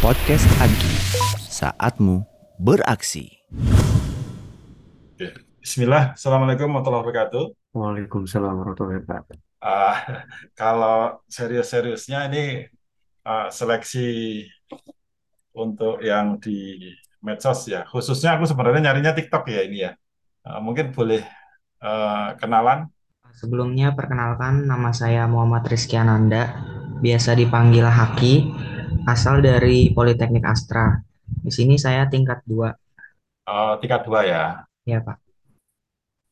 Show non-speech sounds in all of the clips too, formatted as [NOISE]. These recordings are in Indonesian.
Podcast Agi, saatmu beraksi. Oke. Bismillah, Assalamualaikum warahmatullahi wabarakatuh. Waalaikumsalam warahmatullahi wabarakatuh. Ah, [LAUGHS] kalau serius-seriusnya ini ah, seleksi untuk yang di medsos ya, khususnya aku sebenarnya nyarinya TikTok ya ini ya. Ah, mungkin boleh ah, kenalan. Sebelumnya perkenalkan nama saya Muhammad Rizky Ananda, biasa dipanggil Haki, asal dari Politeknik Astra. Di sini saya tingkat 2. Ah, tingkat dua ya. Ya, Pak.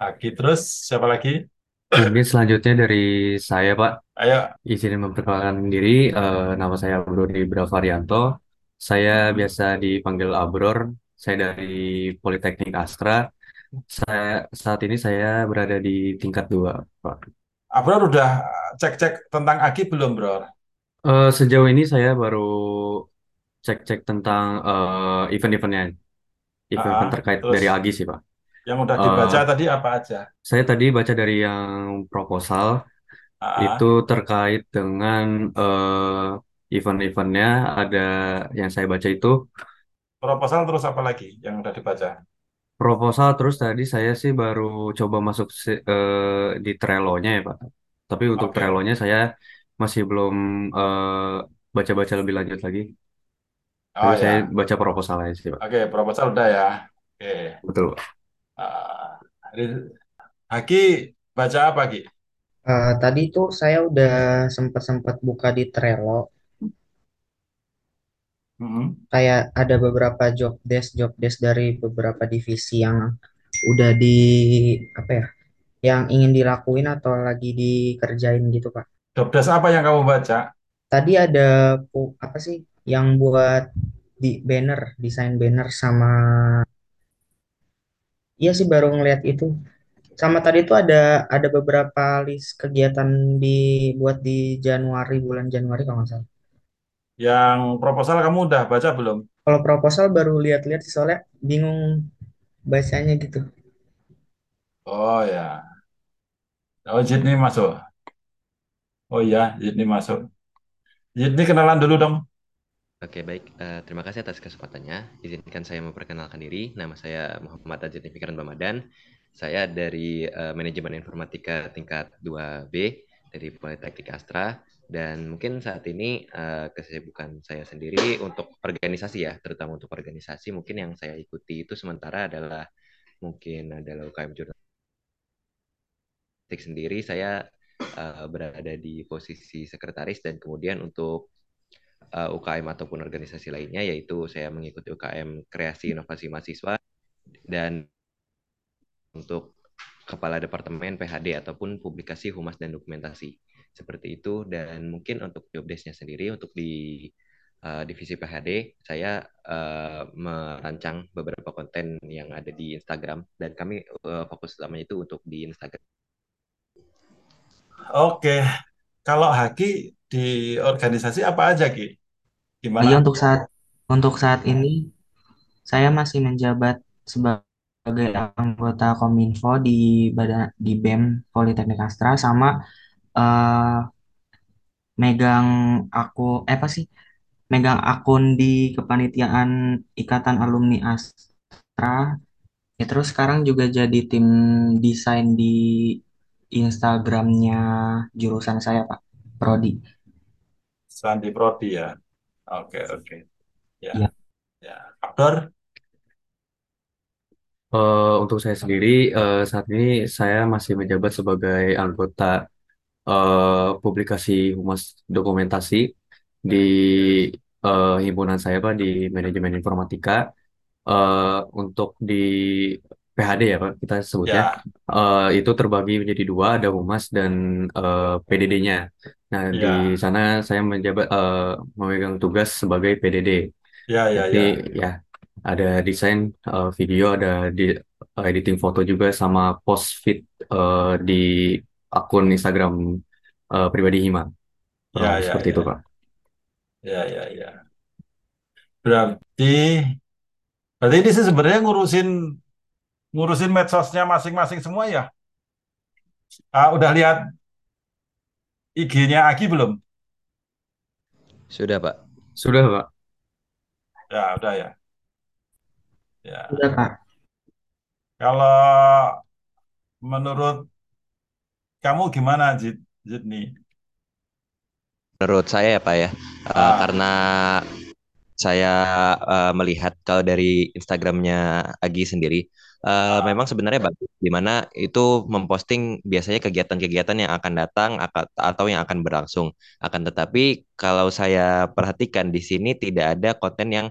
Lagi terus siapa lagi? Mungkin selanjutnya dari saya, Pak. Ayo, Izin memperkenalkan diri, eh, nama saya Brody Bravarianto. Saya biasa dipanggil Abror. Saya dari Politeknik Astra. Saya saat ini saya berada di tingkat 2, Pak. Abror udah cek-cek tentang Agi belum, Bro? Eh, sejauh ini saya baru cek-cek tentang eh, event-eventnya, event-event Ah, terkait terus dari Agi sih, Pak. yang udah dibaca tadi apa aja? saya tadi baca dari yang proposal. Ah, itu terkait dengan eh, event-eventnya ada yang saya baca itu proposal terus apa lagi yang udah dibaca? Proposal terus tadi saya sih baru coba masuk si- eh, di Trello-nya ya Pak. Tapi untuk Oke. Trello-nya saya masih belum eh, baca-baca lebih lanjut lagi. Oh Tapi saya ya. baca proposal aja sih Pak. Oke, proposal udah ya. Oke. Betul Pak. Ah, Haki baca apa, Ki? Eh, tadi tuh saya udah sempat-sempat buka di Trello, Mm-mm. kayak ada beberapa job desk, job desk dari beberapa divisi yang udah di apa ya, yang ingin dilakuin atau lagi dikerjain gitu, Pak. Jobdesk apa yang kamu baca? Tadi ada apa sih yang buat di banner, desain banner sama iya sih baru ngeliat itu. Sama tadi tuh ada ada beberapa list kegiatan dibuat di Januari, bulan Januari kalau nggak salah. Yang proposal kamu udah baca belum? Kalau proposal baru lihat-lihat sih soalnya bingung bacanya gitu. Oh ya. Oh, Jidni masuk. Oh iya, Jidni masuk. Jidni kenalan dulu dong. Oke, baik. Eh, terima kasih atas kesempatannya. Izinkan saya memperkenalkan diri. Nama saya Muhammad Ajit Fikran Ramadan. Saya dari eh, Manajemen Informatika tingkat 2B dari Politeknik Astra. Dan mungkin saat ini eh, kesibukan saya sendiri untuk organisasi ya, terutama untuk organisasi mungkin yang saya ikuti itu sementara adalah mungkin adalah UKM Jurnalistik sendiri. Saya eh, berada di posisi sekretaris dan kemudian untuk uh, UKM ataupun organisasi lainnya, yaitu saya mengikuti UKM Kreasi Inovasi Mahasiswa dan untuk Kepala Departemen PHD ataupun Publikasi Humas dan Dokumentasi. Seperti itu, dan mungkin untuk job desk-nya sendiri, untuk di uh, divisi PHD, saya uh, merancang beberapa konten yang ada di Instagram, dan kami uh, fokus utamanya itu untuk di Instagram. Oke. Kalau Haki di organisasi apa aja, Ki? Iya Gimana? untuk saat untuk saat ini saya masih menjabat sebagai anggota Kominfo di badan di BEM Politeknik Astra sama eh, megang aku eh apa sih megang akun di kepanitiaan Ikatan Alumni Astra ya terus sekarang juga jadi tim desain di Instagramnya jurusan saya Pak Prodi Sandi Prodi ya. Oke, oke. Ya, ya ya. Abdor? Eh, untuk saya sendiri eh, saat ini saya masih menjabat sebagai anggota eh, publikasi humas dokumentasi di eh, himpunan saya Pak di manajemen informatika Eh, untuk di PHD ya Pak kita sebutnya Ya, Eh, itu terbagi menjadi dua ada humas dan eh, PDD-nya. Nah di ya, sana saya menjabat eh, memegang tugas sebagai PDD. ya, ya, Jadi ya. ya ada desain eh, video ada di editing foto juga sama post feed eh, di akun Instagram eh, pribadi Hima. Kurang Ya, lebih ya, seperti itu. Pak. Ya, ya, ya. Berarti, berarti ini sih sebenarnya ngurusin ngurusin medsosnya masing-masing semua ya. Ah, udah lihat IG-nya Agi belum? Sudah, Pak. Sudah, Pak. Ya, udah ya. Ya. Udah, Kak. Kalau menurut kamu gimana, Jid? Jid nih? Menurut saya ya Pak ya, uh, Ah, karena saya uh, melihat kalau dari Instagramnya Agi sendiri, uh, ah, memang sebenarnya bagus, di mana itu memposting biasanya kegiatan-kegiatan yang akan datang aka- atau yang akan berlangsung. Akan tetapi kalau saya perhatikan di sini tidak ada konten yang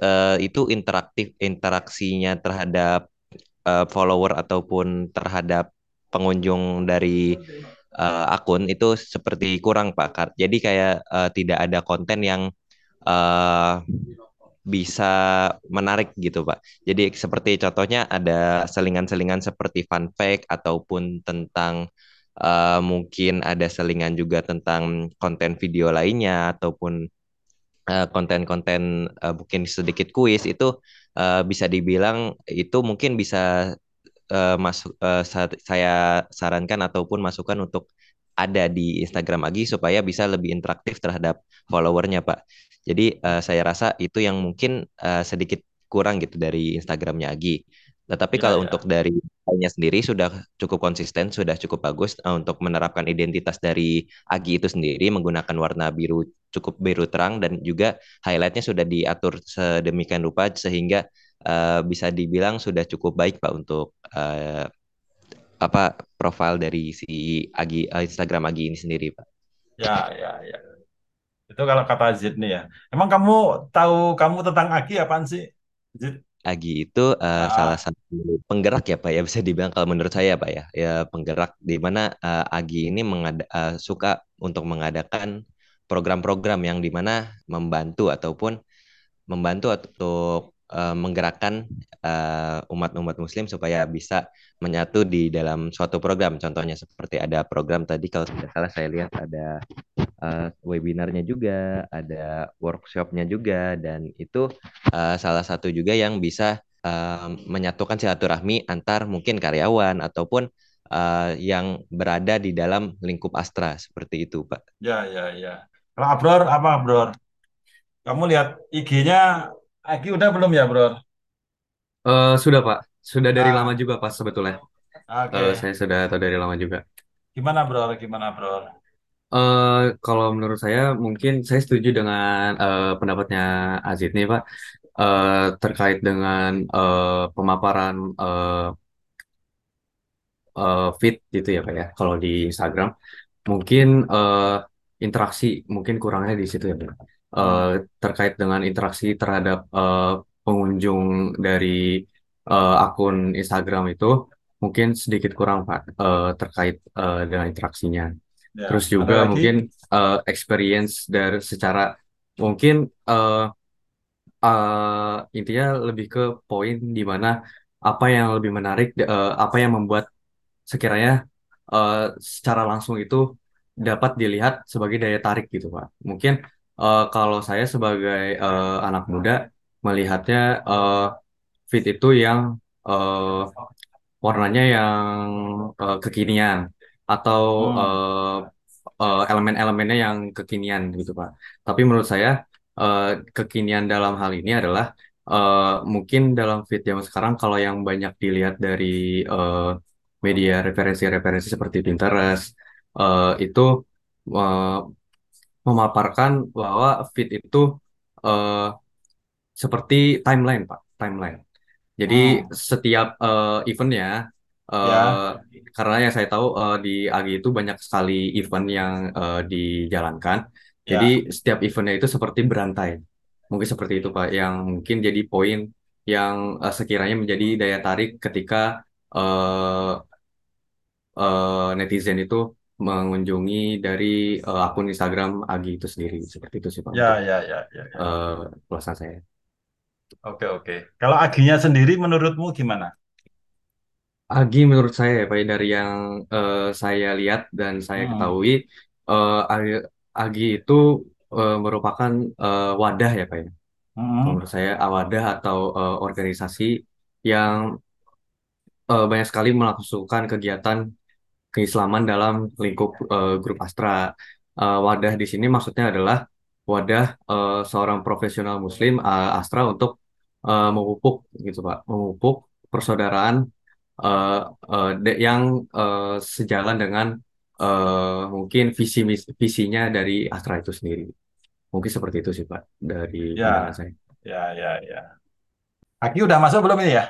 uh, itu interaktif, interaksinya terhadap uh, follower ataupun terhadap pengunjung dari uh, akun itu seperti kurang Pak. Jadi kayak uh, tidak ada konten yang uh, bisa menarik gitu Pak. Jadi seperti contohnya ada selingan-selingan seperti fun fact ataupun tentang uh, mungkin ada selingan juga tentang konten video lainnya ataupun uh, konten-konten uh, mungkin sedikit kuis itu uh, bisa dibilang itu mungkin bisa uh, masuk uh, saya sarankan ataupun masukan untuk ada di Instagram Agi supaya bisa lebih interaktif terhadap followernya Pak. Jadi uh, saya rasa itu yang mungkin uh, sedikit kurang gitu dari Instagramnya Agi. Tetapi ya, kalau ya. untuk dari nya sendiri sudah cukup konsisten, sudah cukup bagus uh, untuk menerapkan identitas dari Agi itu sendiri menggunakan warna biru cukup biru terang dan juga highlightnya sudah diatur sedemikian rupa sehingga uh, bisa dibilang sudah cukup baik Pak untuk uh, apa profil dari si Agi uh, Instagram Agi ini sendiri Pak. Ya, ya, ya. Itu kalau kata Zid nih ya. Emang kamu tahu kamu tentang Agi apaan sih, Zid? Agi itu uh, salah Ah, satu penggerak ya Pak ya bisa dibilang kalau menurut saya Pak ya ya penggerak di mana uh, Agi ini mengada, uh, suka untuk mengadakan program-program yang di mana membantu ataupun membantu untuk uh, menggerakkan uh, umat-umat Muslim supaya bisa menyatu di dalam suatu program. Contohnya seperti ada program tadi kalau tidak salah saya lihat ada uh, webinarnya juga, ada workshopnya juga, dan itu uh, salah satu juga yang bisa uh, menyatukan silaturahmi antar mungkin karyawan ataupun uh, yang berada di dalam lingkup Astra seperti itu, Pak. ya, ya, ya. Kalau Abror apa, Abror? Kamu lihat IG-nya Agi udah belum ya, Bror? Eh, sudah, Pak. Sudah dari lama Ah, juga, Pak, sebetulnya. oke. Eh, saya sudah tahu dari lama juga. Gimana, Bror? Gimana, Bror? Eh, kalau menurut saya, mungkin saya setuju dengan eh, pendapatnya Azid nih, Pak. Eh, terkait dengan eh, pemaparan eh, eh, feed gitu ya, Pak ya. Kalau di Instagram. Mungkin eh, interaksi mungkin kurangnya di situ ya, Bang. Hmm, terkait dengan interaksi terhadap eh, pengunjung dari eh, akun Instagram itu mungkin sedikit kurang, Pak, eh, terkait eh, dengan interaksinya. ya. Terus juga mungkin eh, experience dari secara mungkin eh, eh, intinya lebih ke poin di mana apa yang lebih menarik, eh, apa yang membuat sekiranya eh, secara langsung itu dapat dilihat sebagai daya tarik gitu Pak. Mungkin eh, kalau saya sebagai eh, anak muda melihatnya eh, feed itu yang eh, warnanya yang eh, kekinian atau Hmm, eh, eh, elemen-elemennya yang kekinian gitu Pak. Tapi menurut saya eh, kekinian dalam hal ini adalah eh, mungkin dalam feed yang sekarang kalau yang banyak dilihat dari eh, media referensi-referensi seperti Pinterest eh, itu eh, memaparkan bahwa feed itu eh, seperti timeline Pak, timeline. Jadi hmm, setiap eh, eventnya, ya, eh, karena yang saya tahu eh, di AG itu banyak sekali event yang eh, dijalankan. Jadi ya, setiap eventnya itu seperti berantai. Mungkin seperti itu Pak, yang mungkin jadi poin yang eh, sekiranya menjadi daya tarik ketika eh, eh, netizen itu mengunjungi dari eh, akun Instagram AG itu sendiri. Seperti itu sih Pak ya, ya, ya, ya, ya. ulasan saya. Oke, oke. Kalau Aginya sendiri menurutmu gimana? Agi menurut saya ya Pak, ya, dari yang eh, saya lihat dan saya Hmm, ketahui eh, Agi, Agi itu eh, merupakan eh, wadah ya Pak ya. Hmm, menurut saya ah, wadah atau eh, organisasi yang eh, banyak sekali melakukan kegiatan keislaman dalam lingkup eh, grup Astra. Eh, wadah di sini maksudnya adalah wadah eh, seorang profesional Muslim eh, Astra untuk eh, memupuk gitu Pak, memupuk persaudaraan eh, de- yang eh, sejalan dengan eh, mungkin visi visinya dari Astra itu sendiri. Mungkin seperti itu sih Pak dari Ya, saya. ya, ya, ya. Aki udah masuk belum ini ya?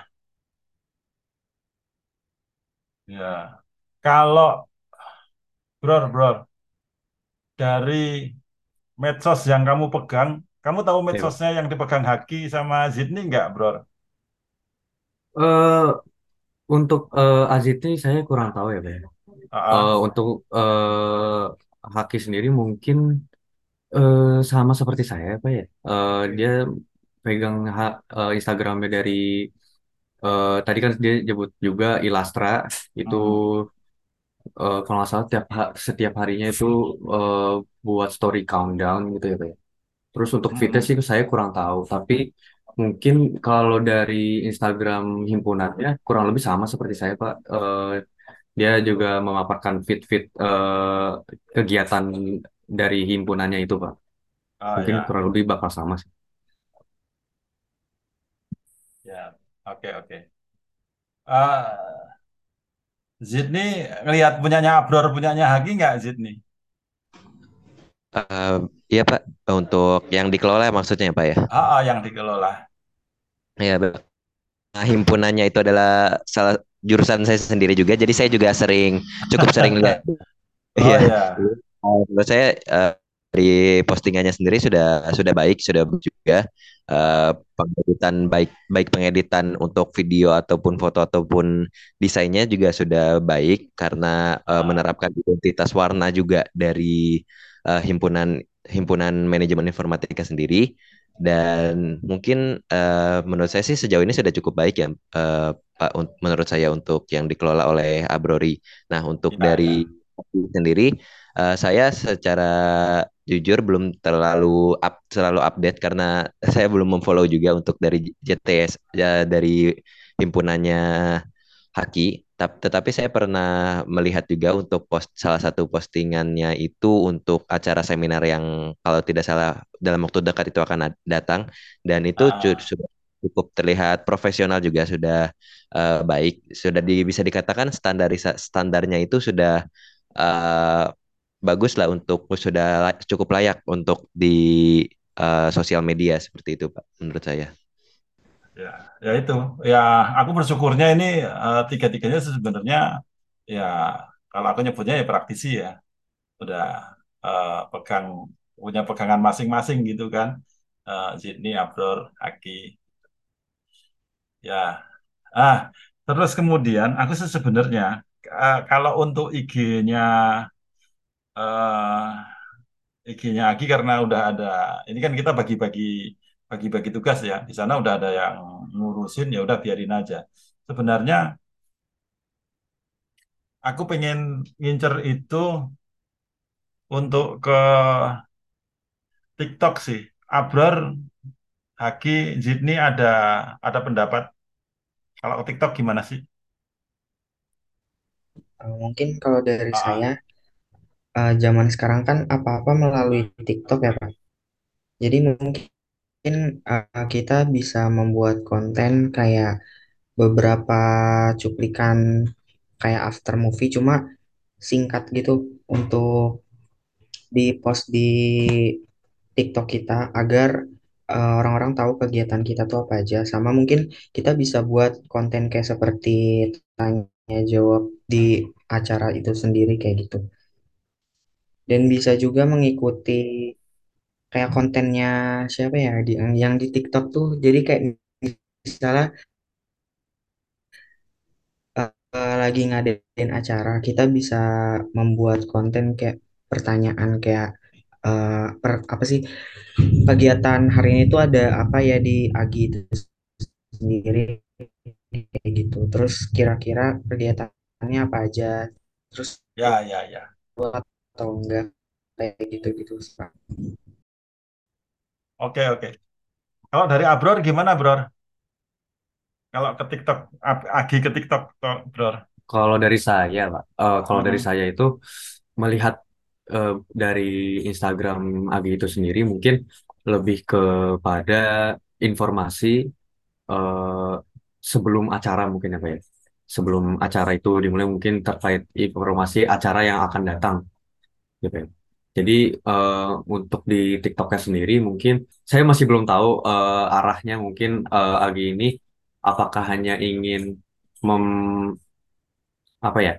Ya. Kalau Bro, bro, dari medsos yang kamu pegang, kamu tahu Ya, Pak. medsosnya yang dipegang Haki sama Zidni nggak, bro? Eh, untuk eh, Azit ini saya kurang tahu ya Pak. ya. Ah, Eh, untuk eh, Haki sendiri mungkin eh, sama seperti saya Pak ya. Eh, dia pegang ha- eh, Instagramnya dari eh, tadi kan dia nyebut juga Ilastra itu Hmm. Eh, kalau nggak salah tiap ha- setiap harinya itu eh, buat story countdown gitu ya Pak ya. Terus untuk fitnya Hmm. sih saya kurang tahu, tapi mungkin kalau dari Instagram himpunannya kurang lebih sama seperti saya Pak. Eh, dia juga memaparkan fit-fit eh, kegiatan dari himpunannya itu Pak. Oh Mungkin ya, kurang lebih bakal sama sih. ya. Oke, oke. Ah, Zidni ngelihat punyanya Abror, punyanya Haki nggak Zidni? Eh, iya Pak, untuk yang dikelola maksudnya ya Pak ya. Ah, ah, yang dikelola. Ya, Pak. Nah, himpunannya itu adalah salah jurusan saya sendiri juga, jadi saya juga sering cukup sering [LAUGHS] lihat. Oh Iya, ya, Eh, menurut saya eh, dari postingannya sendiri sudah sudah baik, sudah juga Eh, pengeditan baik baik pengeditan untuk video ataupun foto ataupun desainnya juga sudah baik karena Ah, menerapkan identitas warna juga dari eh, himpunan himpunan manajemen informatika sendiri dan mungkin eh, menurut saya sih sejauh ini sudah cukup baik ya eh, Pak menurut saya untuk yang dikelola oleh Abrori. Nah, untuk ya, dari ya. sendiri eh, saya secara jujur belum terlalu up selalu update karena [LAUGHS] saya belum memfollow juga untuk dari JTS ya dari himpunannya Haki. Tap- Tetapi saya pernah melihat juga untuk post salah satu postingannya itu untuk acara seminar yang kalau tidak salah dalam waktu dekat itu akan datang. Dan itu cu- Ah, sudah cukup terlihat profesional juga sudah eh, baik. Sudah di- bisa dikatakan standarisa standarnya itu sudah eh, bagus lah untuk sudah cukup layak untuk di eh, sosial media seperti itu Pak menurut saya. ya, ya itu. Ya, aku bersyukurnya ini eh, tiga-tiganya sebenarnya ya kalau aku nyebutnya ya praktisi ya. udah eh, pegang punya pegangan masing-masing gitu kan Zidni, Abror, Aki ya ah terus kemudian aku sebenarnya eh, kalau untuk IG-nya eh, IG-nya karena udah ada ini kan kita bagi-bagi bagi-bagi tugas ya. Di sana udah ada yang ngurusin ya udah biarin aja. Sebenarnya aku pengen ngincer itu untuk ke TikTok sih. Abror Haki, Zidni ada ada pendapat? Kalau TikTok gimana sih? Eh, mungkin kalau dari Ah, saya, eh, zaman sekarang kan apa-apa melalui TikTok ya, Pak. Jadi mungkin eh, kita bisa membuat konten kayak beberapa cuplikan kayak after movie, cuma singkat gitu untuk di post di TikTok kita agar eh, orang-orang tahu kegiatan kita tuh apa aja. Sama mungkin kita bisa buat konten kayak seperti tanya jawab di acara itu sendiri kayak gitu. Dan bisa juga mengikuti kayak kontennya siapa ya di, yang di TikTok tuh. Jadi kayak misalnya eh, lagi ngadain acara, kita bisa membuat konten kayak pertanyaan kayak eh, per, apa sih kegiatan hari ini tuh ada apa ya di Agi itu sendiri kayak gitu. Terus kira-kira kegiatannya apa aja, terus Ya, ya, ya. Atau enggak kayak gitu-gitu. Oke, oke. Kalau dari Abror gimana, Bror? Kalau ke TikTok, Agi ke TikTok, toh, Bror. Kalau dari saya, Pak, eh, kalau dari Hmm, saya itu melihat eh, dari Instagram Agi itu sendiri mungkin lebih kepada informasi eh, sebelum acara mungkin apa ya. Sebelum acara itu dimulai mungkin terkait informasi acara yang akan datang gitu ya. Jadi eh, untuk di TikToknya sendiri mungkin saya masih belum tahu eh, arahnya mungkin eh, Agi ini apakah hanya ingin mem apa ya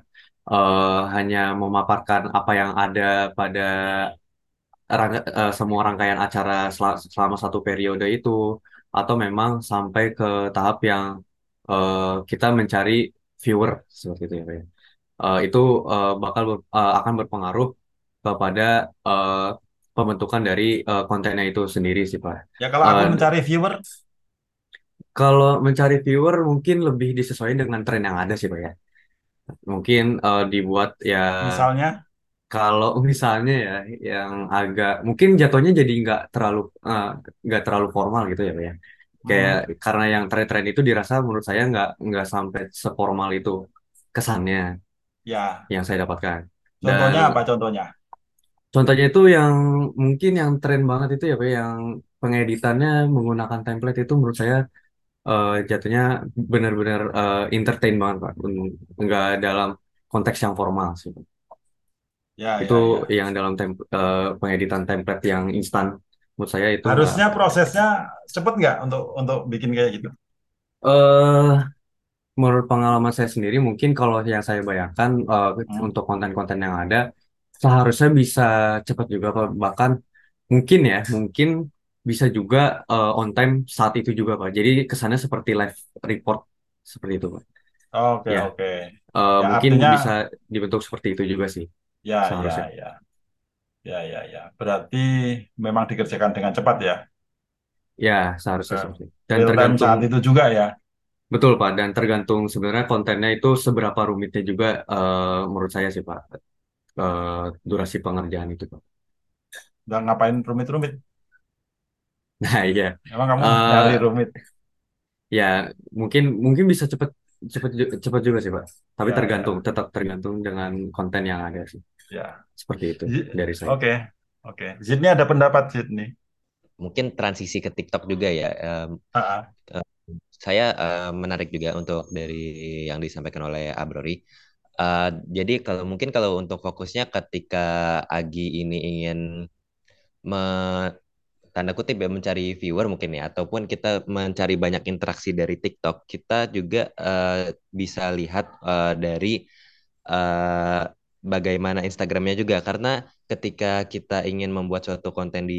eh, hanya memaparkan apa yang ada pada rangka- eh, semua rangkaian acara sel- selama satu periode itu atau memang sampai ke tahap yang eh, kita mencari viewer seperti itu ya. Eh, itu eh, bakal ber- eh, akan berpengaruh kepada eh, pembentukan dari eh, kontennya itu sendiri sih Pak. Ya kalau aku Eh, mencari viewer, kalau mencari viewer mungkin lebih disesuaikan dengan tren yang ada sih Pak ya. Mungkin eh, dibuat ya misalnya, Kalau [LAUGHS] misalnya ya yang agak mungkin jatuhnya jadi nggak terlalu eh, nggak terlalu formal gitu ya Pak ya. Kayak hmm, karena yang tren-tren itu dirasa menurut saya nggak nggak sampai seformal itu kesannya ya, yang saya dapatkan. Dan contohnya apa contohnya? Contohnya itu yang mungkin yang tren banget itu ya Pak yang pengeditannya menggunakan template itu menurut saya eh, jatuhnya benar-benar eh, entertain banget Pak. Nggak dalam konteks yang formal sih. Pak. Ya, itu ya, ya. yang dalam tem- eh, pengeditan template yang instan menurut saya itu nggak Harusnya prosesnya cepet nggak untuk untuk bikin kayak gitu? eh menurut pengalaman saya sendiri mungkin kalau yang saya bayangkan eh, Hmm, untuk konten-konten yang ada seharusnya bisa cepat juga Pak. bahkan mungkin ya mungkin bisa juga eh, on time saat itu juga Pak jadi kesannya seperti live report seperti itu Pak Oke, ya oke. eh, Ya mungkin artinya, bisa dibentuk seperti itu juga sih ya, ya, seharusnya ya, ya, ya, ya. Berarti memang dikerjakan dengan cepat ya, ya seharusnya Eh, seperti itu. dan real tergantung saat itu juga ya. Betul Pak, dan tergantung sebenarnya kontennya itu seberapa rumitnya juga eh, menurut saya sih Pak, eh, durasi pengerjaan itu Pak. Dan ngapain rumit-rumit? Nah iya, Emang kamu nyari rumit? ya mungkin mungkin bisa cepet cepet cepet juga sih Pak, tapi Ya, tergantung ya, tetap tergantung dengan konten yang ada sih, ya. seperti itu Zi- dari saya. Oke, oke. Zidni ada pendapat Zidni. Mungkin transisi ke TikTok juga ya. Em, Ah, ah. eh, saya eh, menarik juga untuk dari yang disampaikan oleh Abrori. Eh, jadi kalau mungkin kalau untuk fokusnya ketika Agi ini ingin me- tanda kutip ya mencari viewer mungkin ya ataupun kita mencari banyak interaksi dari TikTok kita juga eh, bisa lihat eh, dari eh, bagaimana Instagramnya juga. Karena ketika kita ingin membuat suatu konten di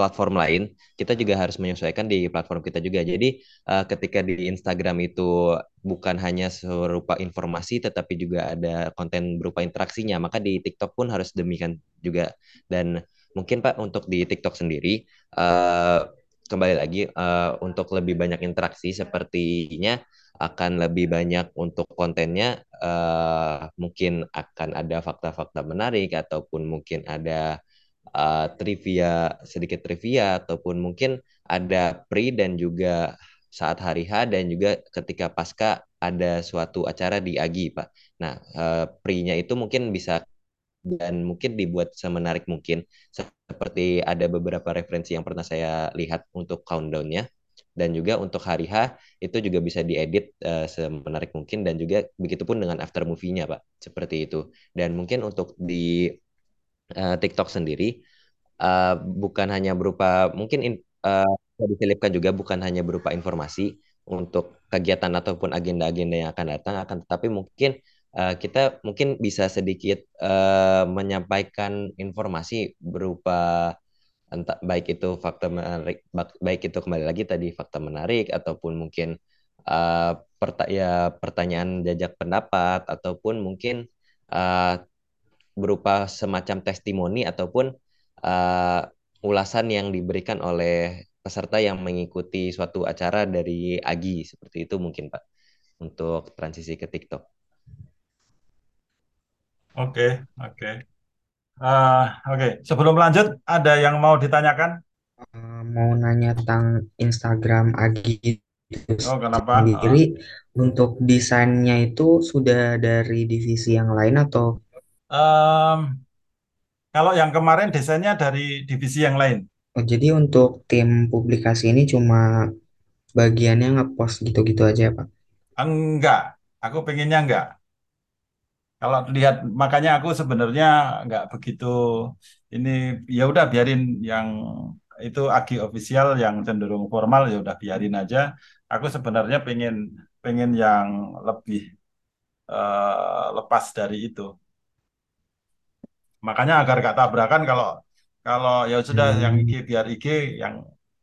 platform lain kita juga harus menyesuaikan di platform kita juga. Jadi eh, ketika di Instagram itu bukan hanya serupa informasi tetapi juga ada konten berupa interaksinya maka di TikTok pun harus demikian juga. Dan mungkin Pak untuk di TikTok sendiri eh, kembali lagi eh, untuk lebih banyak interaksi sepertinya akan lebih banyak untuk kontennya eh, mungkin akan ada fakta-fakta menarik ataupun mungkin ada eh, trivia sedikit trivia ataupun mungkin ada pre dan juga saat hari H dan juga ketika pasca ada suatu acara di Agi Pak. Nah, eh, pre-nya itu mungkin bisa dan mungkin dibuat semenarik mungkin seperti ada beberapa referensi yang pernah saya lihat untuk countdown-nya. Dan juga untuk hari H itu juga bisa diedit eh, semenarik mungkin dan juga begitupun dengan after movie-nya Pak. Seperti itu. Dan mungkin untuk di eh, TikTok sendiri eh, bukan hanya berupa mungkin in- bisa diselipkan juga bukan hanya berupa informasi untuk kegiatan ataupun agenda-agenda yang akan datang akan tetapi mungkin eh, kita mungkin bisa sedikit eh, menyampaikan informasi berupa entah baik itu fakta menarik baik itu kembali lagi tadi fakta menarik ataupun mungkin eh, perta- ya pertanyaan jajak pendapat ataupun mungkin eh, berupa semacam testimoni ataupun uh, ulasan yang diberikan oleh peserta yang mengikuti suatu acara dari Agi seperti itu mungkin Pak untuk transisi ke TikTok. Oke, oke. Eh, oke, sebelum lanjut, ada yang mau ditanyakan? Eh, mau nanya tentang Instagram Agi itu Oh, kenapa? sendiri untuk desainnya itu sudah dari divisi yang lain atau Em, Kalau yang kemarin desainnya dari divisi yang lain. Oh, jadi untuk tim publikasi ini cuma bagiannya ngepost gitu-gitu aja ya, Pak? Enggak, aku pengennya enggak. Kalau lihat makanya aku sebenarnya nggak begitu ini ya udah biarin yang itu agi official yang cenderung formal ya udah biarin aja. Aku sebenarnya pengen pengen yang lebih eh, lepas dari itu. Makanya agar gak tabrakan kalau kalau ya sudah yang IG Hmm. biar IG, yang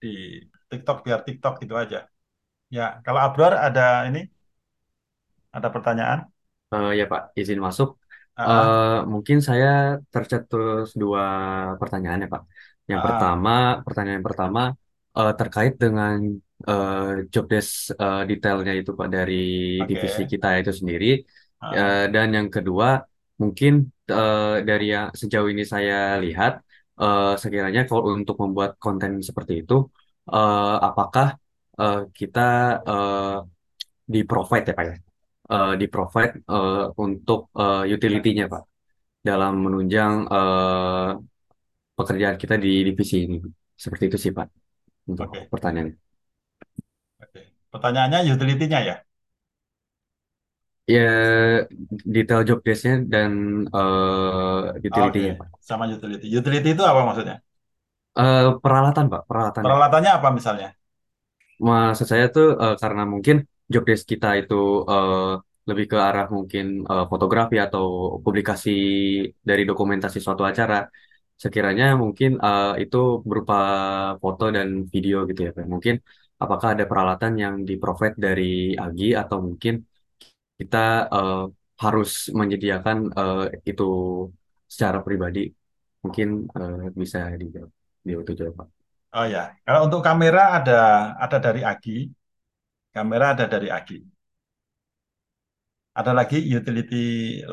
di TikTok biar TikTok gitu aja. Ya, kalau Abror ada ini ada pertanyaan? Eh, ya Pak, izin masuk. Ah, ah, Eh, mungkin saya tercetus dua pertanyaan ya Pak. Yang ah, pertama, pertanyaan pertama eh, terkait dengan eh, job desk eh, detailnya itu Pak dari divisi oke. kita itu sendiri. Eh, Ah, dan yang kedua, mungkin eh, dari yang sejauh ini saya lihat, eh, sekiranya kalau untuk membuat konten seperti itu, eh, apakah eh, kita eh, di provide ya Pak ya? eh, di provide eh, untuk eh, utility-nya Pak dalam menunjang eh, pekerjaan kita di divisi ini. Seperti itu sih Pak untuk oke. pertanyaan. Oke. Pertanyaannya utility-nya ya? Ya detail job desk-nya dan eh, Oke, utility-nya Pak. sama utility. Utility itu apa maksudnya? Eh, peralatan Pak, peralatannya. Peralatannya apa misalnya? Maksud saya tuh eh, karena mungkin job desk kita itu eh, lebih ke arah mungkin eh, fotografi atau publikasi dari dokumentasi suatu acara. Sekiranya mungkin eh, itu berupa foto dan video gitu ya Pak. Mungkin apakah ada peralatan yang di-provide dari AGI atau mungkin kita eh, harus menyediakan eh, itu secara pribadi. Mungkin eh, bisa dijawab. Dijawab, Pak. Oh ya, kalau untuk kamera ada ada dari Agi, kamera ada dari Agi. Ada lagi utility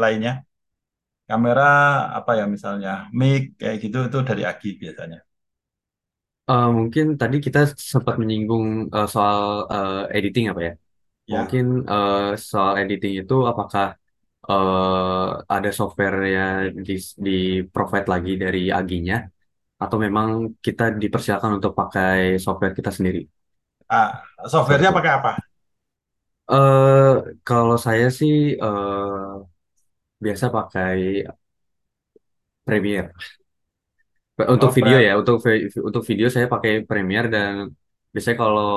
lainnya? Kamera apa ya misalnya mic kayak gitu itu dari Agi biasanya. Eh, mungkin tadi kita sempat menyinggung eh, soal eh, editing apa ya? Ya, Mungkin eh, soal editing itu apakah eh, ada software yang di, di provide lagi dari Aginya atau memang kita dipersilakan untuk pakai software kita sendiri? ah, Seperti softwarenya itu. pakai apa? Eh, kalau saya sih eh, biasa pakai Premiere. Untuk Oh, video pre- ya, untuk vi- untuk video saya pakai Premiere dan biasanya kalau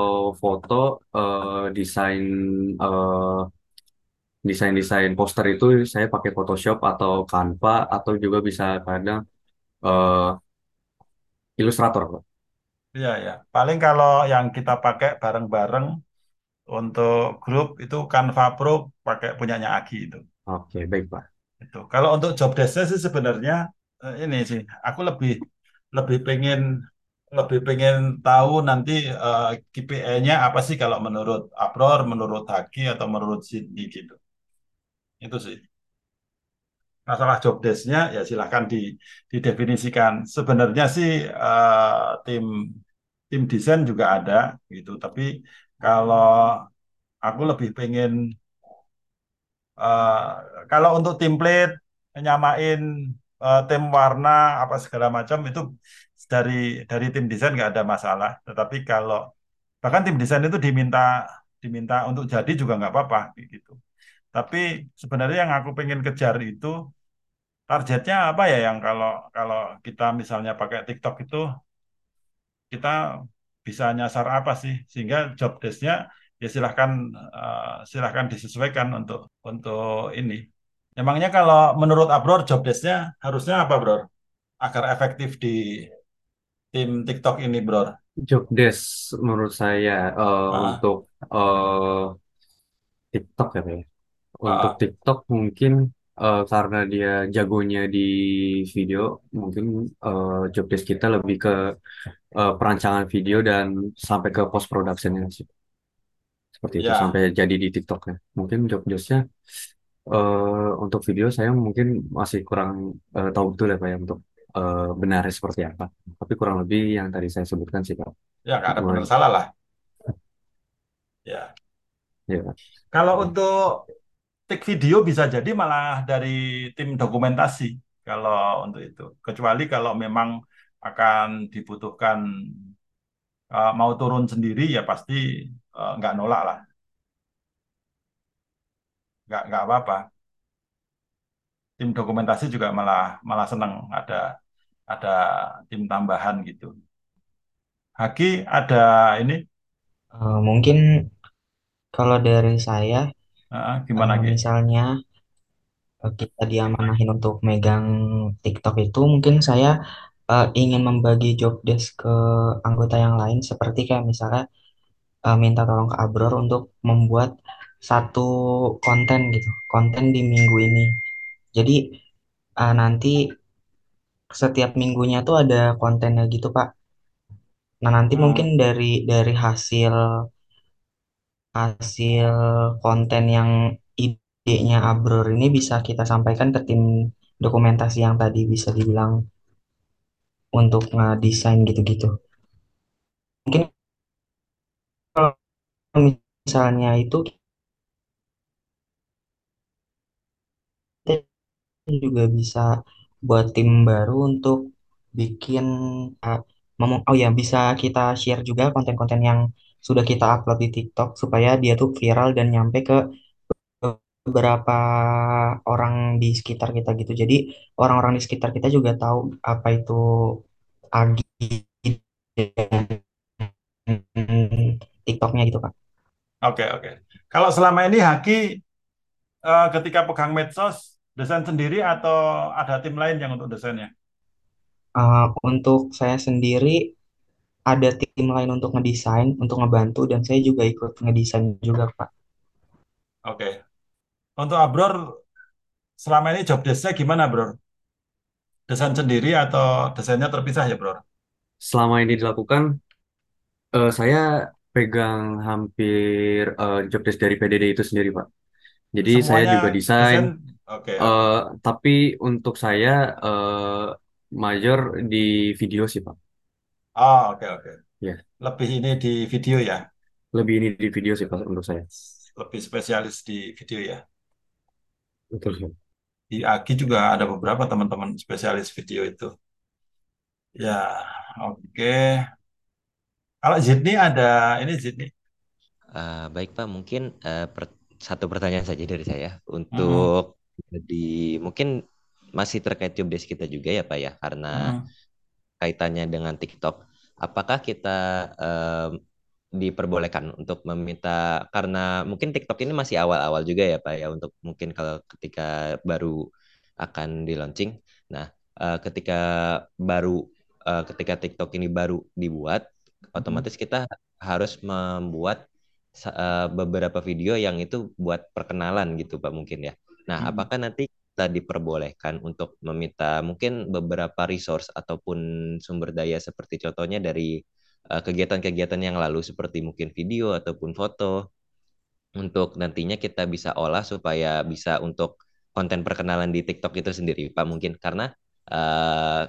foto eh, desain eh, desain-desain poster itu saya pakai Photoshop atau Canva atau juga bisa kadang eh, Illustrator. Pak. Iya ya. Paling kalau yang kita pakai bareng-bareng untuk grup itu Canva Pro pakai punyanya Agi itu. Oke, baik Pak. Itu. Kalau untuk job desk sih sebenarnya eh, ini sih, aku lebih lebih pengen lebih pengen tahu nanti eh, KPI-nya apa sih kalau menurut Abror, menurut Haki atau menurut Cindy gitu. Itu sih. Masalah job desk-nya ya silahkan di, didefinisikan. Sebenarnya sih eh, tim tim desain juga ada gitu, tapi kalau aku lebih pengen Eh, kalau untuk template nyamain eh, tim warna apa segala macam itu dari dari tim desain nggak ada masalah. Tetapi kalau bahkan tim desain itu diminta diminta untuk jadi juga nggak apa-apa gitu. Tapi sebenarnya yang aku pengen kejar itu targetnya apa ya yang kalau kalau kita misalnya pakai TikTok itu kita bisa nyasar apa sih sehingga job desk-nya ya silahkan eh, silahkan disesuaikan untuk untuk ini. Emangnya kalau menurut Abror job desk-nya harusnya apa, Bro? Agar efektif di tim TikTok ini, Bro. Job desk menurut saya eh, Ah, untuk eh, TikTok ya Pak ya. Untuk ah, TikTok mungkin eh, karena dia jagonya di video, mungkin eh, job desk kita lebih ke eh, perancangan video dan sampai ke post productionnya sih. Seperti itu ya, sampai jadi di TikToknya. Mungkin job desknya eh, untuk video saya mungkin masih kurang eh, tahu betul ya Pak ya untuk eh, benarnya seperti apa. Tapi kurang lebih yang tadi saya sebutkan sih Pak. ya nggak ada benar salah lah. Ya. Ya, Kalau ya. untuk take video bisa jadi malah dari tim dokumentasi. kalau untuk itu. Kecuali kalau memang akan dibutuhkan uh, mau turun sendiri ya pasti uh, nggak nolak lah, nggak nggak apa-apa. Tim dokumentasi juga malah malah senang ada ada tim tambahan gitu. Haki ada ini Eh, mungkin kalau dari saya, uh, gimana Ki? misalnya eh, kita diamanahin untuk megang TikTok itu, mungkin saya eh, ingin membagi job desk ke anggota yang lain, seperti kayak misalnya eh, minta tolong ke Abror untuk membuat satu konten gitu, konten di minggu ini. Jadi eh, nanti setiap minggunya tuh ada kontennya gitu, Pak. Nah, nanti mungkin Hmm, dari dari hasil hasil konten yang idenya Abror ini bisa kita sampaikan ke tim dokumentasi yang tadi bisa dibilang untuk ngedesain gitu-gitu. Mungkin kalau misalnya itu kita juga bisa buat tim baru untuk bikin uh, oh ya bisa kita share juga konten-konten yang sudah kita upload di TikTok supaya dia tuh viral dan nyampe ke beberapa orang di sekitar kita gitu. Jadi orang-orang di sekitar kita juga tahu apa itu Agi dan TikToknya gitu Pak. Oke oke. Kalau selama ini Haki uh, ketika pegang medsos desain sendiri atau ada tim lain yang untuk desainnya? Uh, untuk saya sendiri ada tim lain untuk ngedesain, untuk ngebantu dan saya juga ikut ngedesain juga Pak. Oke. Untuk Abror selama ini job desk-nya gimana, Bro? Desain sendiri atau desainnya terpisah ya, Bro? Selama ini dilakukan, eh, saya pegang hampir eh, job desk dari PDD itu sendiri, Pak. Jadi saya Semuanya juga desain, desain. Oke eh, tapi untuk saya eh, major di video sih, Pak. Oh oke oke. Ya, Lebih ini di video ya. lebih ini di video sih, Pak, untuk saya. Lebih spesialis di video ya. Betul, sih. Di Agi juga ada beberapa teman-teman spesialis video itu. Ya, oke. Kalau Zidni ada ini Zidni. Eh, baik Pak, mungkin eh, per- satu pertanyaan saja dari saya untuk di mungkin masih terkait job desk kita juga ya Pak ya, karena mm-mm, kaitannya dengan TikTok. Apakah kita em, diperbolehkan untuk meminta karena mungkin TikTok ini masih awal-awal juga ya Pak ya untuk mungkin kalau ketika baru akan di launching. Nah, eh, ketika baru eh, ketika TikTok ini baru dibuat, mm-mm, otomatis kita harus membuat beberapa video yang itu buat perkenalan gitu Pak mungkin ya. Nah, mm-mm, apakah nanti kita diperbolehkan untuk meminta mungkin beberapa resource ataupun sumber daya seperti contohnya dari eh, kegiatan-kegiatan yang lalu seperti mungkin video ataupun foto untuk nantinya kita bisa olah supaya bisa untuk konten perkenalan di TikTok itu sendiri Pak mungkin karena eh,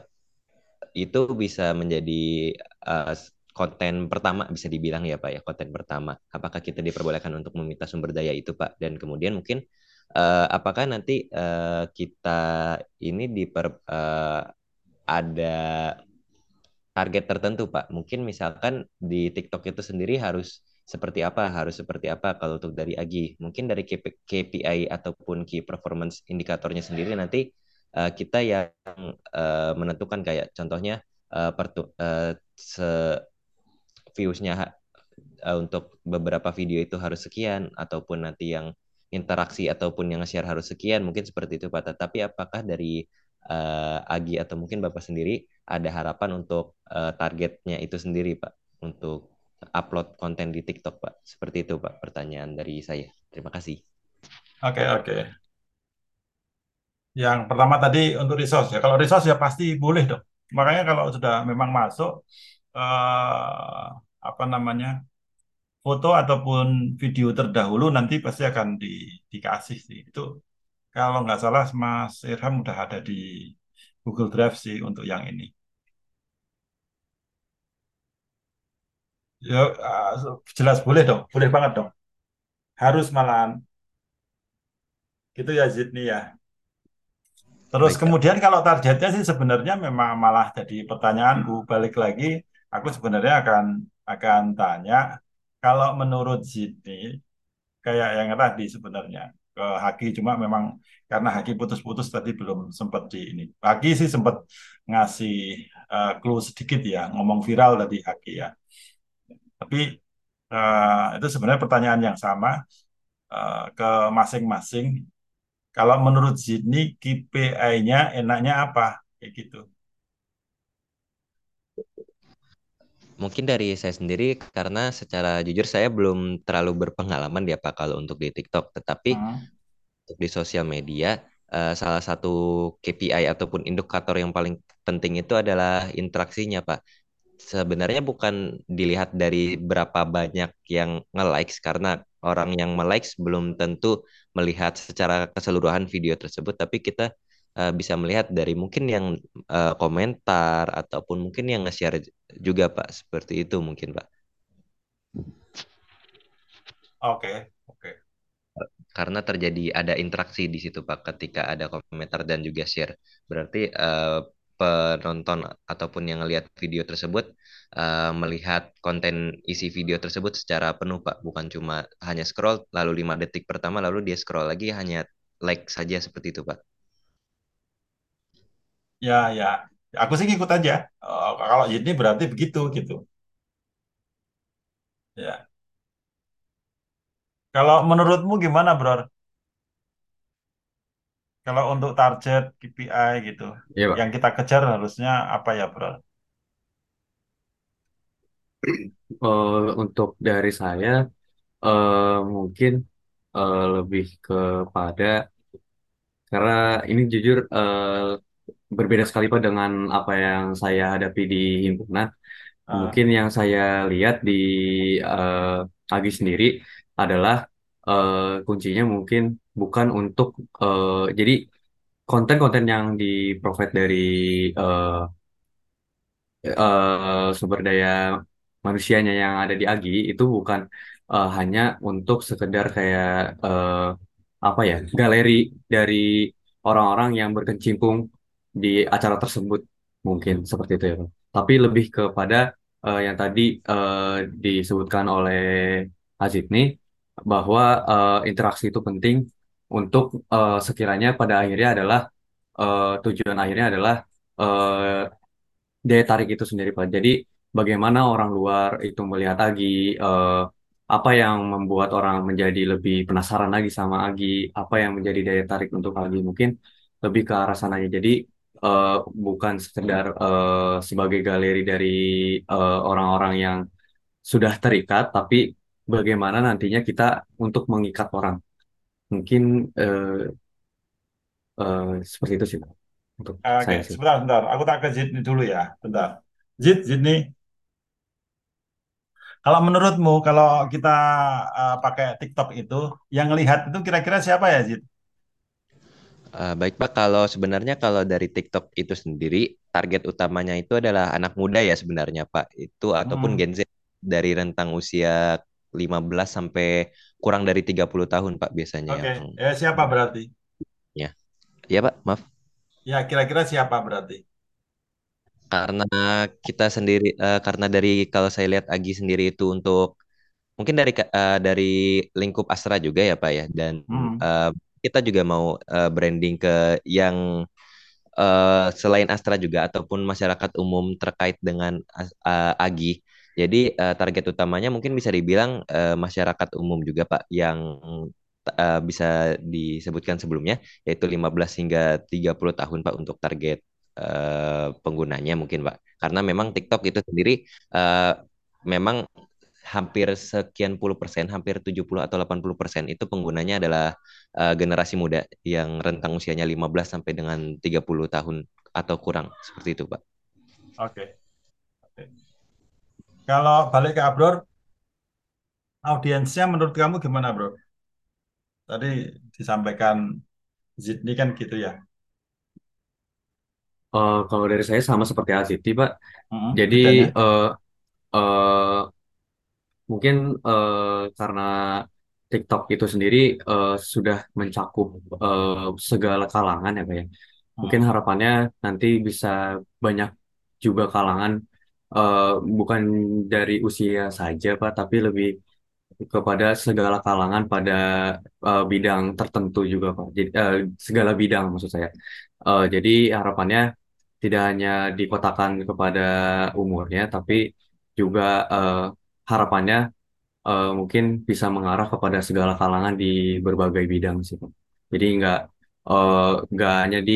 itu bisa menjadi eh, konten pertama bisa dibilang ya Pak ya konten pertama. Apakah kita diperbolehkan untuk meminta sumber daya itu Pak? Dan kemudian mungkin eh, apakah nanti eh, kita ini diper eh, ada target tertentu Pak? Mungkin misalkan di TikTok itu sendiri harus seperti apa? Harus seperti apa kalau untuk dari Agi? Mungkin dari KPI ataupun Key Performance Indikatornya sendiri nanti eh, kita yang eh, menentukan kayak contohnya eh, pertu- eh, se viewsnya uh, untuk beberapa video itu harus sekian ataupun nanti yang interaksi ataupun yang share harus sekian mungkin seperti itu Pak. Tapi apakah dari uh, Agi atau mungkin Bapak sendiri ada harapan untuk uh, targetnya itu sendiri Pak untuk upload konten di TikTok Pak? Seperti itu Pak pertanyaan dari saya. Terima kasih. Oke oke. Yang pertama tadi untuk resource ya. Kalau resource ya pasti boleh dong. Makanya kalau sudah memang masuk eh, apa namanya foto ataupun video terdahulu nanti pasti akan di, dikasih sih. Itu kalau nggak salah Mas Irham udah ada di Google Drive sih untuk yang ini. Ya eh, jelas boleh dong, boleh banget dong. Harus malahan. Gitu ya Zidni ya. Terus Baik, kemudian kalau targetnya sih sebenarnya memang malah jadi pertanyaanku. Balik lagi, aku sebenarnya akan akan tanya kalau menurut Sydney kayak yang tadi sebenarnya ke Haki cuma memang karena Haki putus-putus tadi belum sempat di ini. Haki sih sempat ngasih uh, clue sedikit ya, ngomong viral tadi Haki ya. Tapi uh, itu sebenarnya pertanyaan yang sama uh, ke masing-masing. Kalau menurut Sydney KPI-nya enaknya apa? Kayak gitu. Mungkin dari saya sendiri karena secara jujur saya belum terlalu berpengalaman ya Pak kalau untuk di TikTok, tetapi Hmm. untuk di sosial media eh, salah satu KPI ataupun indikator yang paling penting itu adalah interaksinya Pak. Sebenarnya bukan dilihat dari berapa banyak yang nge-likes karena orang yang me-likes belum tentu melihat secara keseluruhan video tersebut, tapi kita eh, bisa melihat dari mungkin yang eh, komentar ataupun mungkin yang nge-share juga Pak, seperti itu mungkin Pak. Oke, oke. Karena terjadi ada interaksi di situ Pak ketika ada komentar dan juga share. Berarti eh, penonton ataupun yang ngelihat video tersebut eh, melihat konten isi video tersebut secara penuh Pak, bukan cuma hanya scroll lalu lima detik pertama lalu dia scroll lagi hanya like saja seperti itu Pak. Ya, ya. Aku sih ngikut aja. Oh, kalau ini berarti begitu gitu. Ya. Kalau menurutmu gimana, Bro? Kalau untuk target KPI gitu, Iya, Pak. yang kita kejar harusnya apa ya, Bro? Eh, untuk dari saya eh, mungkin eh, lebih kepada karena ini jujur berbeda sekali Pak dengan apa yang saya hadapi di himpunan. Ah, Mungkin yang saya lihat di eh, Agi sendiri adalah eh, kuncinya mungkin bukan untuk eh, jadi konten-konten yang di provide dari eh, eh, sumber daya manusianya yang ada di Agi itu bukan eh, hanya untuk sekedar kayak eh, apa ya galeri dari orang-orang yang berkecimpung di acara tersebut mungkin seperti itu ya Bang. Tapi lebih kepada eh, yang tadi eh, disebutkan oleh Azid nih bahwa eh, interaksi itu penting untuk eh, sekiranya pada akhirnya adalah eh, tujuan akhirnya adalah eh, daya tarik itu sendiri Pak. Jadi bagaimana orang luar itu melihat Agi, eh, apa yang membuat orang menjadi lebih penasaran lagi sama Agi, apa yang menjadi daya tarik untuk Agi mungkin lebih ke arah sananya. Jadi eh, bukan sekedar eh, sebagai galeri dari eh, orang-orang yang sudah terikat, tapi bagaimana nantinya kita untuk mengikat orang. Mungkin eh, eh, seperti itu sih untuk Oke, saya sih. sebentar, sebentar. Aku tak ke Zidni dulu ya, bentar. Zid, Zidni, kalau menurutmu kalau kita uh, pakai TikTok itu, yang lihat itu kira-kira siapa ya, Zid? Eh, baik Pak, kalau sebenarnya kalau dari TikTok itu sendiri target utamanya itu adalah anak muda ya sebenarnya Pak. Itu ataupun Hmm, Gen Z dari rentang usia 15 sampai kurang dari 30 tahun Pak biasanya Oke, yang Eh, siapa berarti? ya. Ya Pak, maaf. Ya, kira-kira siapa berarti? Karena kita sendiri eh, karena dari kalau saya lihat Agi sendiri itu untuk mungkin dari eh, dari lingkup Astra juga ya Pak ya dan Hmm, eh, kita juga mau eh, branding ke yang eh, selain Astra juga ataupun masyarakat umum terkait dengan eh, Agi. Jadi eh, target utamanya mungkin bisa dibilang eh, masyarakat umum juga Pak yang eh, bisa disebutkan sebelumnya yaitu 15 hingga 30 tahun Pak untuk target eh, penggunanya mungkin Pak. Karena memang TikTok itu sendiri eh, memang hampir sekian puluh persen, hampir 70 atau 80 persen itu penggunanya adalah eh, generasi muda yang rentang usianya 15 sampai dengan 30 tahun atau kurang seperti itu, Pak. oke. Oke. Kalau balik ke Abror, audiensnya menurut kamu gimana, Bro? Tadi disampaikan Zidni kan gitu ya. Eh, kalau dari saya sama seperti Asiti, Pak. Hmm, Jadi bedanya? eh eh, mungkin eh, karena TikTok itu sendiri eh, sudah mencakup eh, segala kalangan ya, Pak ya. Mungkin Hmm. harapannya nanti bisa banyak juga kalangan eh, bukan dari usia saja Pak, tapi lebih kepada segala kalangan pada eh, bidang tertentu juga Pak. Jadi eh, segala bidang maksud saya. Eh, jadi harapannya tidak hanya dikotakan kepada umurnya, tapi juga eh, harapannya eh, mungkin bisa mengarah kepada segala kalangan di berbagai bidang sih. Jadi nggak eh, nggak hanya di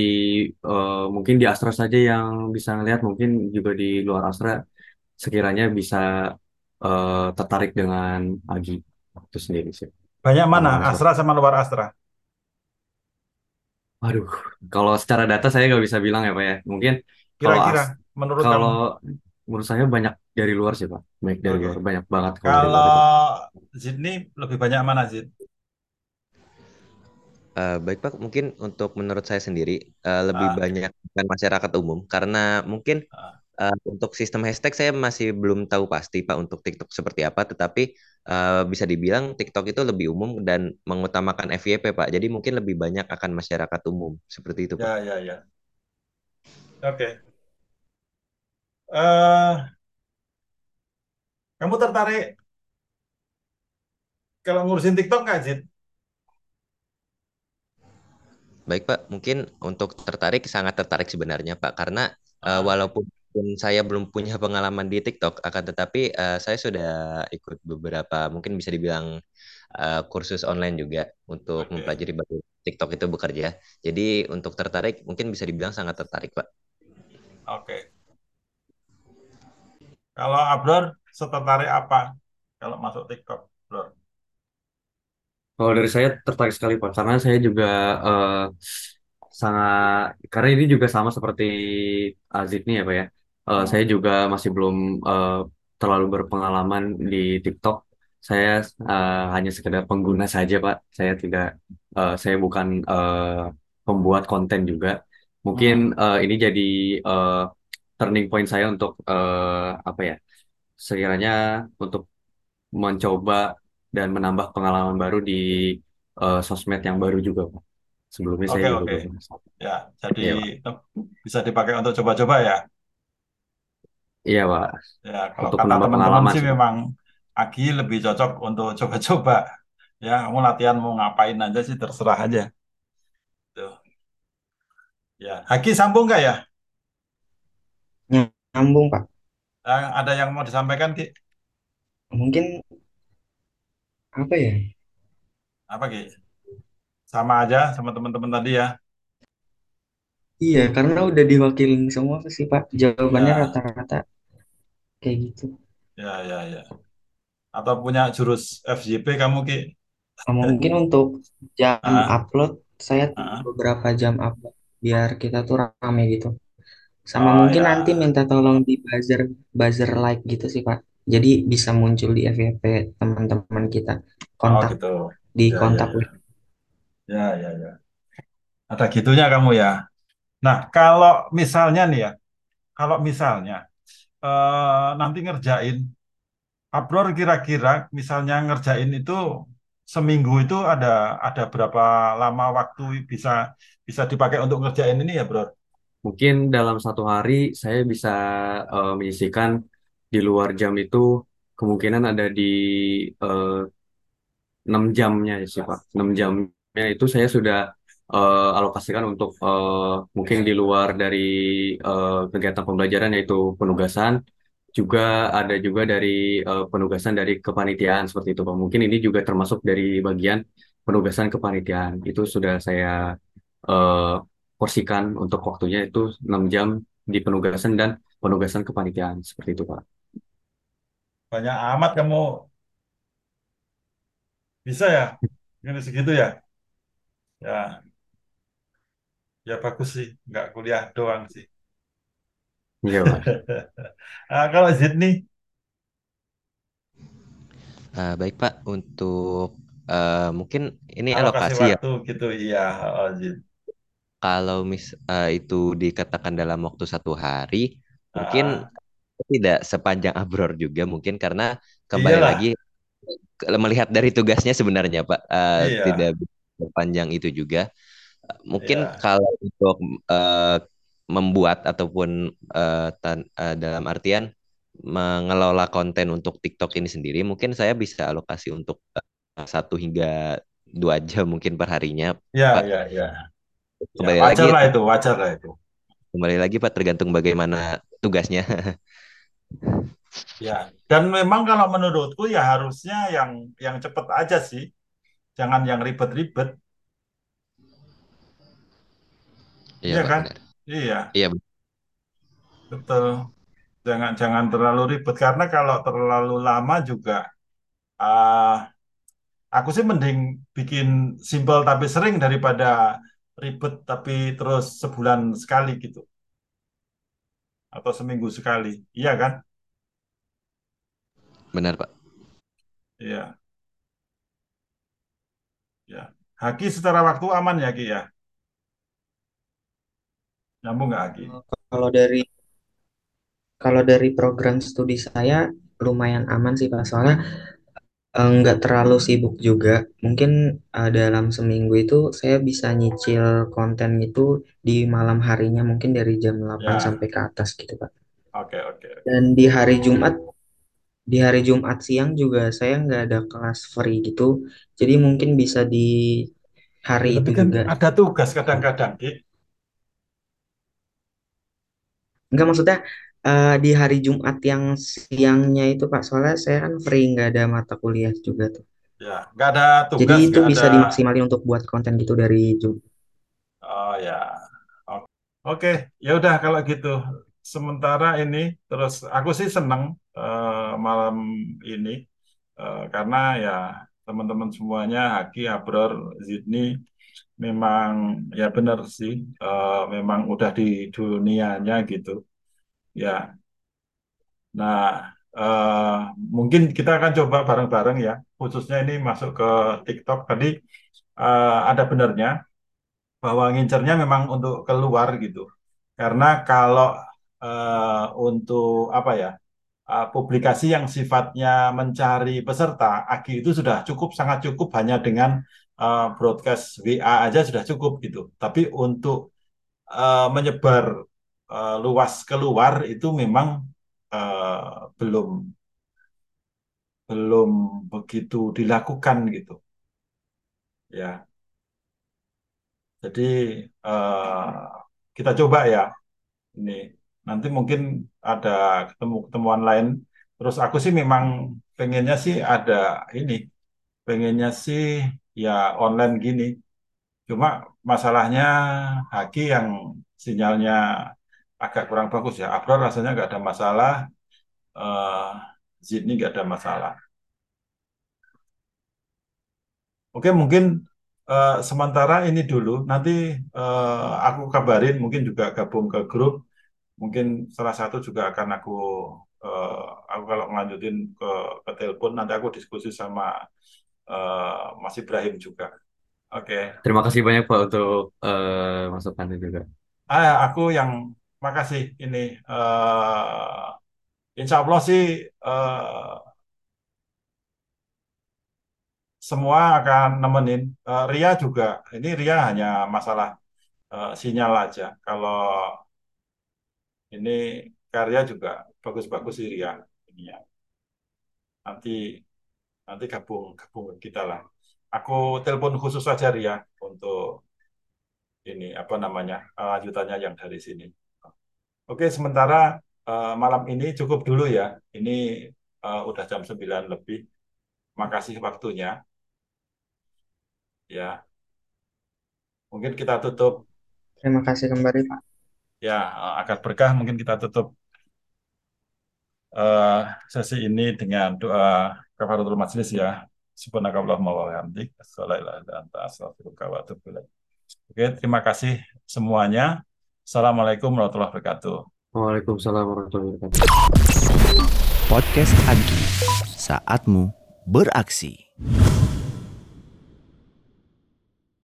eh, mungkin di Astra saja yang bisa ngelihat, mungkin juga di luar Astra sekiranya bisa eh, tertarik dengan Agi itu sendiri sih. Banyak mana? Saya. Astra sama luar Astra? Waduh, kalau secara data saya nggak bisa bilang ya Pak ya. Mungkin kalau Kira-kira as menurut kamu? Menurut saya banyak dari luar sih Pak. Baik dari Oke. luar, banyak banget kalau dari luar Kalau itu. Zid ini lebih banyak mana Zid? Eh, baik Pak, mungkin untuk menurut saya sendiri eh, lebih Ah, banyak dengan masyarakat umum karena mungkin ah, eh, untuk sistem hashtag saya masih belum tahu pasti Pak untuk TikTok seperti apa, tetapi eh, bisa dibilang TikTok itu lebih umum dan mengutamakan FYP Pak. Jadi mungkin lebih banyak akan masyarakat umum seperti itu Pak. ya ya ya. Oke. Eh, kamu tertarik kalau ngurusin TikTok nggak Zid? Baik Pak, mungkin untuk tertarik sangat tertarik sebenarnya Pak karena Ah, walaupun saya belum punya pengalaman di TikTok, akan tetapi eh, saya sudah ikut beberapa mungkin bisa dibilang eh, kursus online juga untuk oke. mempelajari bagaimana TikTok itu bekerja. Jadi untuk tertarik mungkin bisa dibilang sangat tertarik Pak. Oke. Kalau Abror setertarik apa kalau masuk TikTok, Bror? Kalau dari saya tertarik sekali Pak, karena saya juga eh, sangat karena ini juga sama seperti Azid nih ya Pak ya. Eh, saya juga masih belum eh, terlalu berpengalaman di TikTok. Saya eh, hanya sekedar pengguna saja Pak. Saya tidak, eh, saya bukan eh, pembuat konten juga. Mungkin hmm. eh, ini jadi eh, turning point saya untuk eh, apa ya? Sekiranya untuk mencoba dan menambah pengalaman baru di eh, sosmed yang baru juga Pak. Sebelumnya saya Oke, juga oke. belum. Ya, jadi Iya Pak. eh, bisa dipakai untuk coba-coba ya. Iya Pak. Ya, kalau Untuk kata menambah teman-teman pengalaman sih sih Pak. memang Agi lebih cocok untuk coba-coba. Ya, kamu latihan mau ngapain aja sih terserah aja. Tuh. Ya, Agi sambung nggak ya? Nyambung, Pak. Eh, Ada yang mau disampaikan, Ki? Mungkin apa ya? Apa, Ki? Sama aja sama teman-teman tadi ya. Iya, karena udah diwakilin semua sih, Pak. Jawabannya Ya, rata-rata kayak gitu. ya, ya, ya. Atau punya jurus FYP kamu, Ki? Ah, Mungkin untuk jam Ah, upload, saya ah. beberapa jam upload biar kita tuh rame gitu. Sama Oh mungkin ya. nanti minta tolong di buzzer buzzer like gitu sih, Pak. Jadi bisa muncul di FYP teman-teman kita. Oh Kontak gitu. di Ya, ya, kontak ya. Ya, ya, ya. Ada gitunya kamu ya. Nah, kalau misalnya nih ya, kalau misalnya eh, nanti ngerjain Abror kira-kira misalnya ngerjain itu seminggu itu ada ada berapa lama waktu bisa bisa dipakai untuk ngerjain ini ya, Bro? Mungkin dalam satu hari saya bisa eh, menyisihkan di luar jam itu kemungkinan ada di eh, 6 jamnya ya sih Pak. 6 jamnya itu saya sudah eh, alokasikan untuk eh, mungkin di luar dari eh, kegiatan pembelajaran yaitu penugasan. Juga ada juga dari eh, penugasan dari kepanitiaan seperti itu Pak. Mungkin ini juga termasuk dari bagian penugasan kepanitiaan. Itu sudah saya eh, porsikan untuk waktunya itu 6 jam di penugasan dan penugasan kepanitiaan seperti itu Pak. Banyak amat kamu bisa ya? Ini segitu ya? Ya, ya bagus sih, nggak kuliah doang sih. Iya Pak. [LAUGHS] Ah, kalau Sydney, Eh, baik Pak, untuk eh, mungkin ini alokasi alokasi ya. waktu gitu, iya, oh, Zid. Kalau mis eh, itu dikatakan dalam waktu satu hari, mungkin Ah, tidak sepanjang Abror juga mungkin karena kembali iyalah, lagi melihat dari tugasnya sebenarnya Pak eh, iya. tidak sepanjang itu juga. Mungkin Ya, kalau untuk eh, membuat ataupun eh, tan- eh, dalam artian mengelola konten untuk TikTok ini sendiri, mungkin saya bisa alokasi untuk eh, satu hingga dua jam mungkin per harinya, ya, Pak. Ya, ya. Ya, Kembali wajar lagi, lah itu, wajar lah itu. kembali lagi Pak, tergantung bagaimana tugasnya. Ya, dan memang kalau menurutku ya harusnya yang yang cepet aja sih, jangan yang ribet-ribet, Iya iya Pak, kan? benar. Iya, Iya, betul. Jangan jangan terlalu ribet karena kalau terlalu lama juga, ah, aku sih mending bikin simple tapi sering daripada ribet tapi terus sebulan sekali gitu atau seminggu sekali, iya kan? benar Pak. Iya, ya. Haki secara waktu aman ya Ki ya, nyambung nggak Haki? Kalau dari kalau dari program studi saya lumayan aman sih Pak, soalnya eh, nggak terlalu sibuk juga. Mungkin eh, dalam seminggu itu saya bisa nyicil konten itu di malam harinya mungkin dari jam 8 Ya, sampai ke atas gitu Pak. oke oke. Dan di hari Jumat di hari Jumat siang juga saya nggak ada kelas free gitu. Jadi mungkin bisa di hari Ya, itu tapi kan juga. ada tugas kadang-kadang Ki. Enggak maksudnya eh, di hari Jumat yang siangnya itu Pak, soalnya saya kan free nggak ada mata kuliah juga tuh. Ya, nggak ada Jadi tugas, itu nggak ada. bisa dimaksimalin untuk buat konten gitu dari Jumat. Oh ya, oke. Ya udah kalau gitu. Sementara ini terus aku sih seneng eh, malam ini eh, karena ya teman-teman semuanya Haki, Abror, Zidni memang ya benar sih eh, memang udah di dunianya gitu. Ya, nah eh, mungkin kita akan coba bareng-bareng ya. Khususnya ini masuk ke TikTok tadi eh, ada benarnya. bahwa ngincernya memang untuk keluar gitu. Karena kalau eh, untuk apa ya eh, publikasi yang sifatnya mencari peserta, AGI itu sudah cukup sangat cukup hanya dengan eh, broadcast WA aja sudah cukup gitu. Tapi untuk eh, menyebar eh, luas keluar itu memang eh, belum belum begitu dilakukan gitu. Ya, jadi eh, kita coba ya ini. Nanti mungkin ada ketemu ketemuan lain. Terus aku sih memang pengennya sih ada ini pengennya sih ya online gini. Cuma masalahnya Haki yang sinyalnya agak kurang bagus ya Abror rasanya nggak ada masalah eh Zidni nggak ada masalah oke mungkin eh, sementara ini dulu nanti eh, aku kabarin mungkin juga gabung ke grup mungkin salah satu juga akan aku eh, aku kalau ngelanjutin ke ke telepon nanti aku diskusi sama eh, Mas Ibrahim juga. Oke. Terima kasih banyak Pak untuk eh, masukannya juga. Ah, aku yang makasih ini eh Insya Allah sih eh, semua akan nemenin. Eh, Ria juga. Ini Ria hanya masalah eh, sinyal aja. Kalau ini karya juga bagus-bagus sih Ria. Ini ya. Nanti nanti gabung gabung kita lah. Aku telepon khusus saja Ria untuk ini apa namanya lanjutannya yang dari sini. Oke, sementara eh, malam ini cukup dulu ya. Ini eh, udah jam 9 lebih. Makasih waktunya. Ya, mungkin kita tutup Terima kasih kembali Pak. ya eh, akad berkah mungkin kita tutup eh, sesi ini dengan doa kafaratul majelis ya. Subhanakallahumma wa bihamdik, asyhadu an la ilaha illa anta, astaghfiruka wa atubu ilaik. Oke, terima kasih semuanya. Assalamualaikum warahmatullahi wabarakatuh. Waalaikumsalam warahmatullahi wabarakatuh. Podcast Agi, saatmu beraksi.